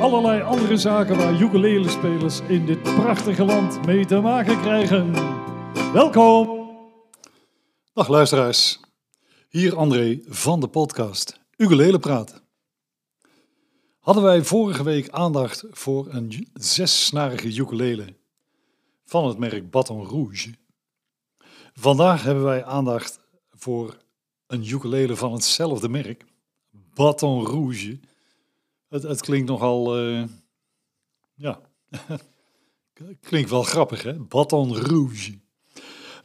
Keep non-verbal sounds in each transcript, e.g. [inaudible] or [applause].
allerlei andere zaken waar ukulele-spelers in dit prachtige land mee te maken krijgen. Welkom! Dag luisteraars, hier André van de podcast Ukulele Praat. Hadden wij vorige week aandacht voor een zessnarige ukulele van het merk Baton Rouge. Vandaag hebben wij aandacht voor een ukulele van hetzelfde merk, Baton Rouge het, klinkt nogal, uh, ja, [laughs] klinkt wel grappig hè, Baton Rouge.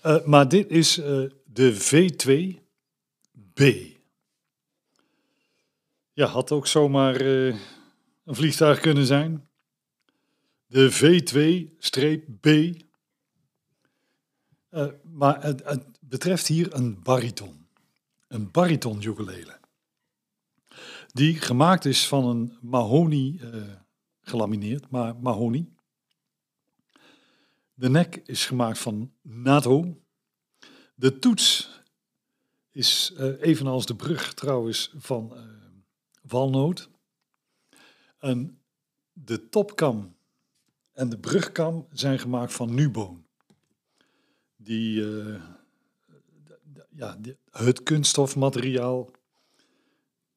Uh, maar dit is uh, de V2B. Ja, had ook zomaar een vliegtuig kunnen zijn. De V2-B. maar het, het betreft hier een bariton. Een bariton ukulele die gemaakt is van een mahonie uh, gelamineerd, maar mahonie. De nek is gemaakt van NATO. De toets is uh, evenals de brug trouwens van uh, walnoot. En de topkam en de brugkam zijn gemaakt van nuboon. Die, ja, het kunststofmateriaal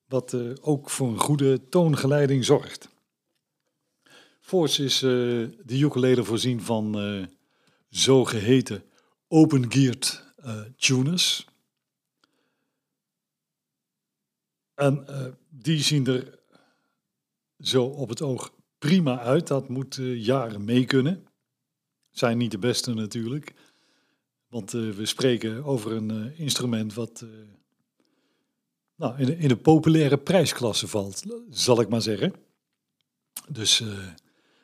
wat uh, ook voor een goede toongeleiding zorgt. Voorts is uh, de ukulele voorzien van uh, zogeheten open-geared tuners. En die zien er zo op het oog prima uit. Dat moet jaren mee kunnen. Zijn niet de beste natuurlijk. Want we spreken over een instrument wat nou, in, de, in populaire prijsklasse valt, zal ik maar zeggen. Dus, uh,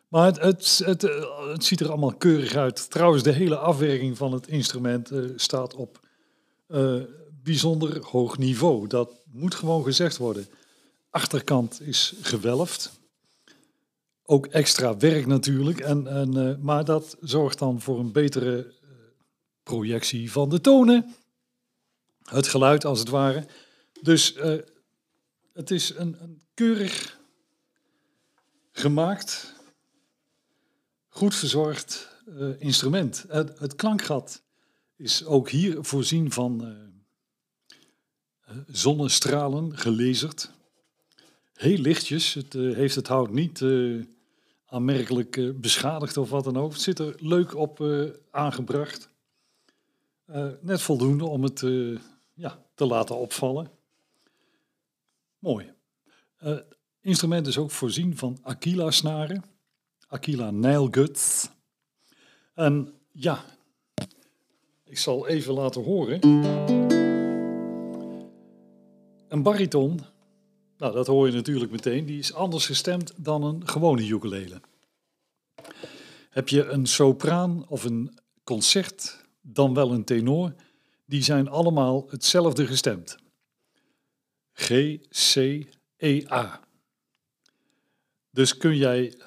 maar het, het, het, eh, het, ziet er allemaal keurig uit. Trouwens, de hele afwerking van het instrument uh, staat op bijzonder hoog niveau. Dat moet gewoon gezegd worden. Achterkant is gewelfd. Ook extra werk natuurlijk. En, en, maar dat zorgt dan voor een betere projectie van de tonen. Het geluid als het ware. Dus uh, het is een, een, keurig gemaakt, goed verzorgd uh, instrument. Het, het, klankgat is ook hier voorzien van uh, zonnestralen, gelezerd. Heel lichtjes, het heeft het hout niet aanmerkelijk beschadigd of wat dan ook. Het zit er leuk op aangebracht. net voldoende om het ja, te laten opvallen. Mooi. Uh, instrument is ook voorzien van Aquila-snaren, Aquila nailguts. En ja, ik zal even laten horen. Een bariton, nou dat hoor je natuurlijk meteen, die is anders gestemd dan een gewone ukulele. Heb je een sopraan of een concert, dan wel een tenor, die zijn allemaal hetzelfde gestemd. G, C, E, A. Dus kun jij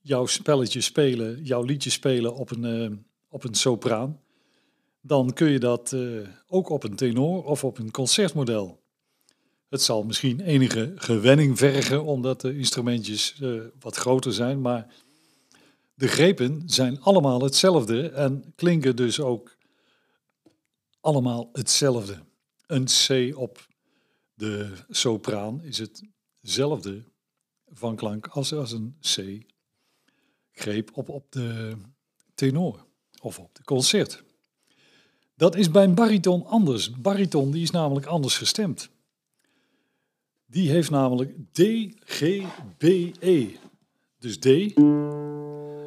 jouw spelletje spelen, jouw liedje spelen op een, uh, op een sopraan, dan kun je dat uh, ook op een tenor of op een concertmodel. Het zal misschien enige gewenning vergen, omdat de instrumentjes uh, wat groter zijn, maar de grepen zijn allemaal hetzelfde en klinken dus ook allemaal hetzelfde. Een C op de sopraan is hetzelfde van klank als, als een C-greep op, op de tenor of op de concert. Dat is bij een bariton anders. Bariton die is namelijk anders gestemd. Die heeft namelijk D, G, B, E. Dus D,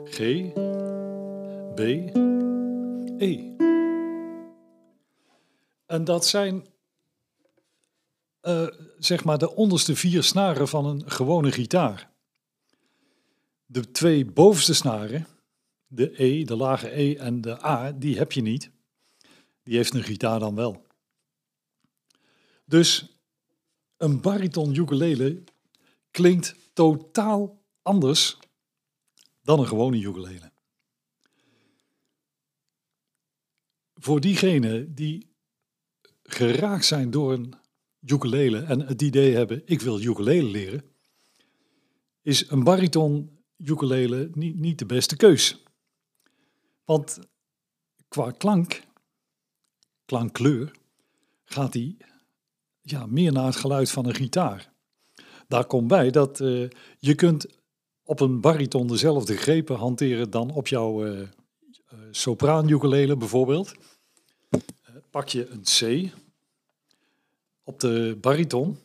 G, B, E. En dat zijn uh, zeg maar de onderste vier snaren van een gewone gitaar. De twee bovenste snaren, de E, de lage E en de A, die heb je niet. Die heeft een gitaar dan wel. Dus een bariton ukulele klinkt totaal anders dan een gewone ukulele. Voor diegenen die geraakt zijn door een ukulele en het idee hebben, ik wil ukulele leren, is een bariton ukulele niet, niet de beste keus. Want qua klank, klankkleur, gaat die ja, meer naar het geluid van een gitaar. Daar komt bij dat uh, je kunt op een bariton dezelfde grepen hanteren dan op jouw uh, sopraan ukulele bijvoorbeeld. pak je een C op de bariton.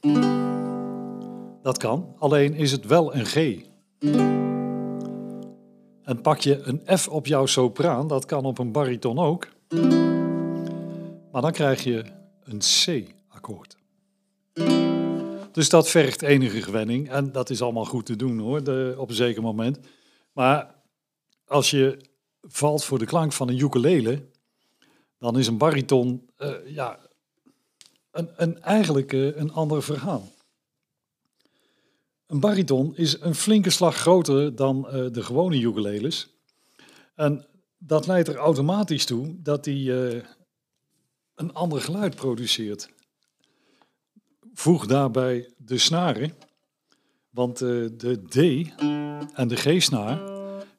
Dat kan, alleen is het wel een G. En pak je een F op jouw sopraan, dat kan op een bariton ook. Maar dan krijg je een C-akkoord. Dus dat vergt enige gewenning en dat is allemaal goed te doen hoor, op een zeker moment. Maar als je valt voor de klank van een ukulele, dan is een bariton uh, ja, een, een, eigenlijk een ander verhaal. Een bariton is een flinke slag groter dan uh, de gewone ukuleles. En dat leidt er automatisch toe dat hij een ander geluid produceert. Voeg daarbij de snaren, want uh, de D en de G-snaar,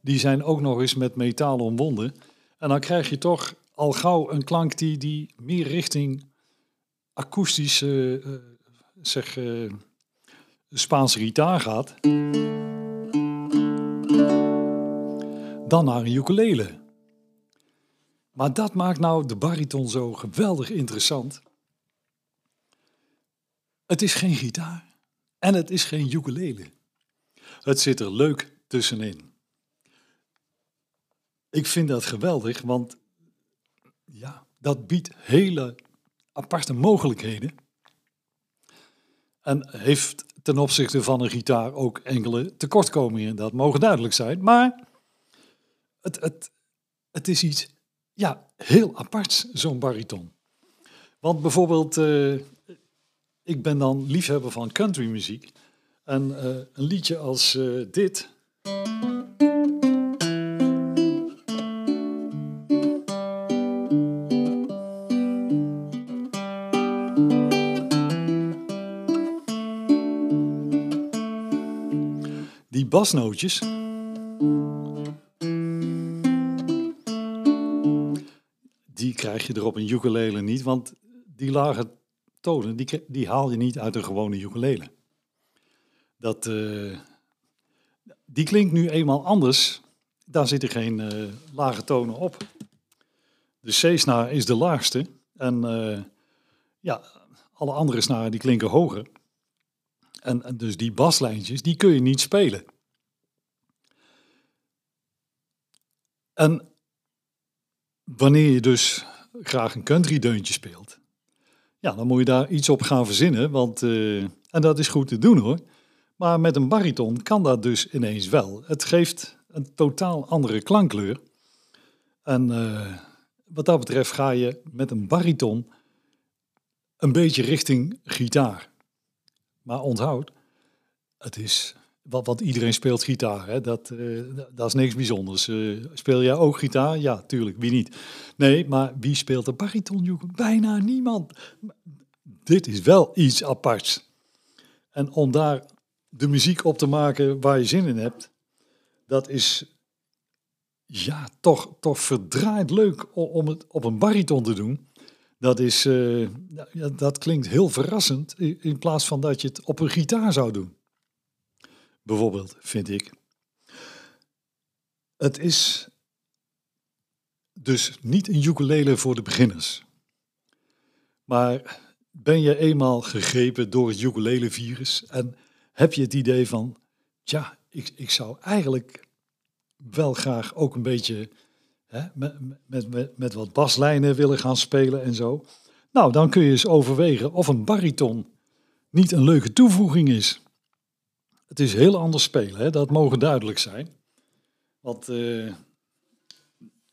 die zijn ook nog eens met metaal omwonden. En dan krijg je toch al gauw een klank die, die meer richting akoestische, uh, zeg, uh, Spaanse gitaar gaat, dan naar een ukulele. Maar dat maakt nou de bariton zo geweldig interessant. Het is geen gitaar en het is geen ukulele. Het zit er leuk tussenin. Ik vind dat geweldig, want ja, dat biedt hele aparte mogelijkheden. En heeft ten opzichte van een gitaar ook enkele tekortkomingen. Dat mogen duidelijk zijn. Maar het, het, het is iets ja, heel aparts, zo'n bariton. Want bijvoorbeeld, uh, ik ben dan liefhebber van countrymuziek. En uh, een liedje als uh, dit. Basnootjes. Die krijg je er op een ukulele niet, want die lage tonen, die, die haal je niet uit een gewone ukulele. Dat, uh, die klinkt nu eenmaal anders. Daar zitten geen uh, lage tonen op. De C-snaar is de laagste. En uh, ja, alle andere snaren die klinken hoger. En, dus die baslijntjes, die kun je niet spelen. En wanneer je dus graag een country deuntje speelt, ja, dan moet je daar iets op gaan verzinnen, want, uh, en dat is goed te doen hoor. Maar met een bariton kan dat dus ineens wel. Het geeft een totaal andere klankkleur. En uh, wat dat betreft ga je met een bariton een beetje richting gitaar. Maar onthoud, het is wat iedereen speelt gitaar. Hè? Dat, uh, dat is niks bijzonders. Uh, speel jij ook gitaar? Ja, tuurlijk. Wie niet? Nee, maar wie speelt de bariton? Bijna niemand. Dit is wel iets aparts. En om daar de muziek op te maken waar je zin in hebt, dat is ja, toch, toch verdraaid leuk om het op een bariton te doen. Dat, is, uh, dat klinkt heel verrassend in plaats van dat je het op een gitaar zou doen bijvoorbeeld, vind ik. Het is dus niet een ukulele voor de beginners. Maar ben je eenmaal gegrepen door het ukulele-virus en heb je het idee van, ja, ik, ik zou eigenlijk wel graag ook een beetje hè, met, met, met wat baslijnen willen gaan spelen en zo. Nou, dan kun je eens overwegen of een bariton niet een leuke toevoeging is. Het is heel anders spelen, hè? dat mogen duidelijk zijn. Want eh,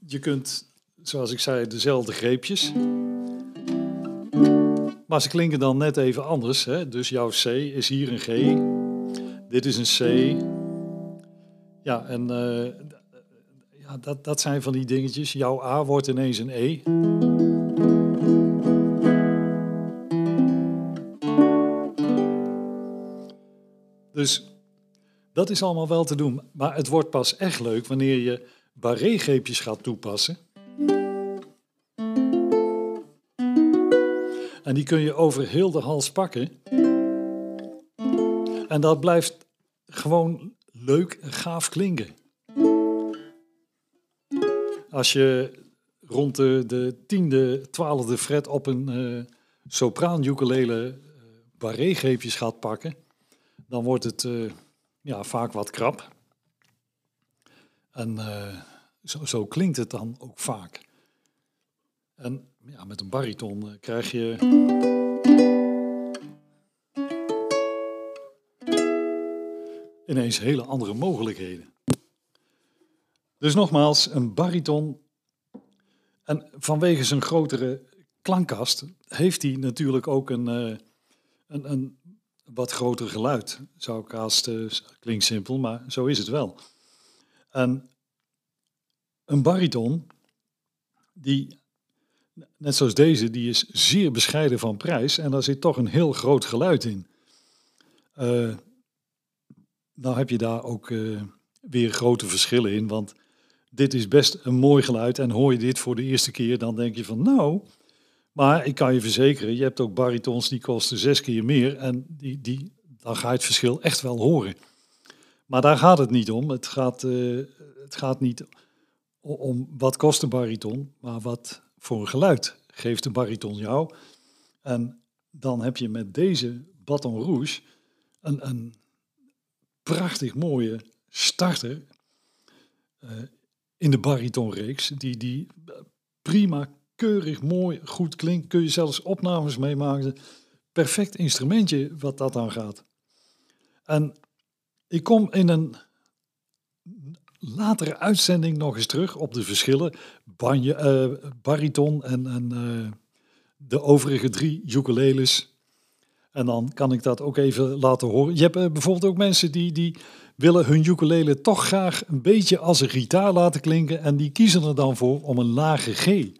je kunt, zoals ik zei, dezelfde greepjes. Maar ze klinken dan net even anders. Hè? Dus jouw C is hier een G. Dit is een C. Ja, en eh, ja, dat, dat zijn van die dingetjes. Jouw A wordt ineens een E. Dus dat is allemaal wel te doen. Maar het wordt pas echt leuk wanneer je barré-greepjes gaat toepassen. En die kun je over heel de hals pakken. En dat blijft gewoon leuk en gaaf klinken. Als je rond de, de tiende, twaalfde fret op een uh, sopraan ukulele gaat pakken, dan wordt het uh, ja, vaak wat krap. En zo, zo, klinkt het dan ook vaak. En ja, met een bariton krijg je. ineens hele andere mogelijkheden. Dus nogmaals, een bariton. En vanwege zijn grotere klankkast heeft hij natuurlijk ook een, een, een wat groter geluid. Zou ik haast, uh, klinkt simpel, maar zo is het wel. En een bariton, die, net zoals deze, die is zeer bescheiden van prijs en daar zit toch een heel groot geluid in. Uh, nou heb je daar ook uh, weer grote verschillen in, want dit is best een mooi geluid en hoor je dit voor de eerste keer, dan denk je van nou, maar ik kan je verzekeren, je hebt ook baritons die kosten zes keer meer en die, die, dan ga je het verschil echt wel horen. Maar daar gaat het niet om. Het gaat, uh, het gaat niet om wat kost een bariton, maar wat voor een geluid geeft een bariton jou. En dan heb je met deze Baton Rouge een, een prachtig mooie starter uh, in de baritonreeks, die, die prima keurig, mooi, goed klinkt. Kun je zelfs opnames meemaken. Perfect instrumentje wat dat aan gaat. En ik kom in een latere uitzending nog eens terug op de verschillen. Banje, uh, bariton en, en uh, de overige drie ukuleles. En dan kan ik dat ook even laten horen. Je hebt uh, bijvoorbeeld ook mensen die, die willen hun ukulele toch graag een beetje als een gitaar laten klinken. En die kiezen er dan voor om een lage G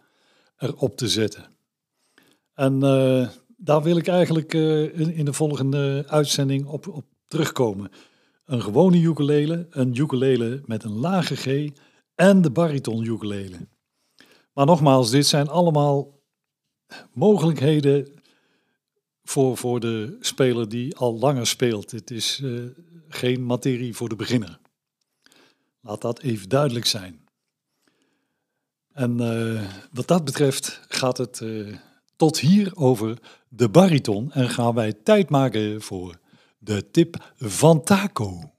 erop te zetten. En uh, daar wil ik eigenlijk uh, in, in, de volgende uitzending op, op terugkomen. Een gewone ukulele, een ukulele met een lage G en de bariton ukulele. Maar nogmaals, dit zijn allemaal mogelijkheden voor, voor de speler die al langer speelt. Het is uh, geen materie voor de beginner. Laat dat even duidelijk zijn. En uh, wat dat betreft gaat het uh, tot hier over de bariton en gaan wij tijd maken voor de tip van Taco.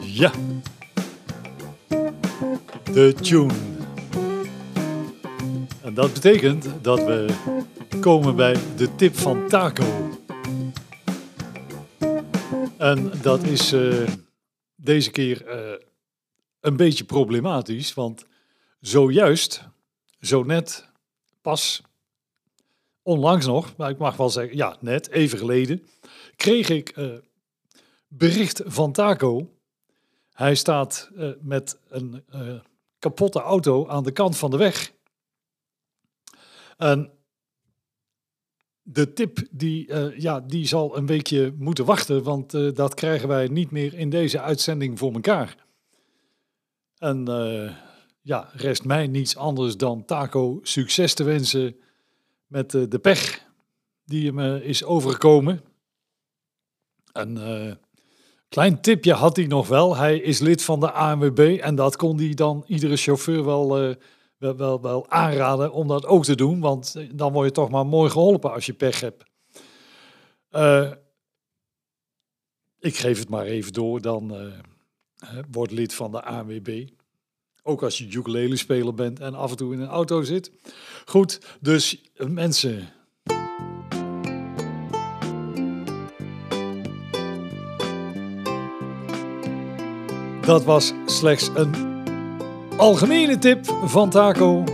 Ja, de tune. En dat betekent dat we komen bij de tip van Taco. En dat is uh, deze keer uh, een beetje problematisch, want zojuist, zo net, pas, onlangs nog, maar ik mag wel zeggen, ja, net, even geleden, kreeg ik uh, bericht van Taco. Hij staat met een kapotte auto aan de kant van de weg. En de tip die, uh, ja, die zal een weekje moeten wachten, want uh, dat krijgen wij niet meer in deze uitzending voor elkaar. En uh, ja, rest mij niets anders dan Taco succes te wensen met de pech die hem is overgekomen. Een klein tipje had hij nog wel. Hij is lid van de ANWB en dat kon hij dan iedere chauffeur wel wel, wel, wel aanraden om dat ook te doen, want dan word je toch maar mooi geholpen als je pech hebt. Uh, ik geef het maar even door, dan uh, word lid van de ANWB. Ook als je ukulele speler bent en af en toe in een auto zit. Goed, dus eh, mensen. Dat was slechts een algemene tip van Taco.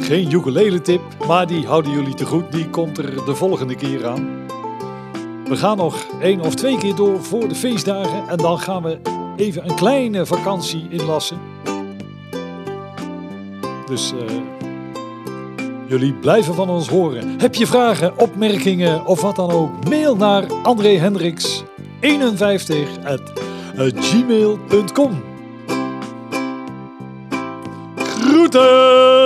Geen ukulele tip, maar die houden jullie te goed. Die komt er de volgende keer aan. We gaan nog één of twee keer door voor de feestdagen. En dan gaan we even een kleine vakantie inlassen. Dus uh, jullie blijven van ons horen. Heb je vragen, opmerkingen of wat dan ook? Mail naar André Hendricks 51 at gmail.com. écoutez.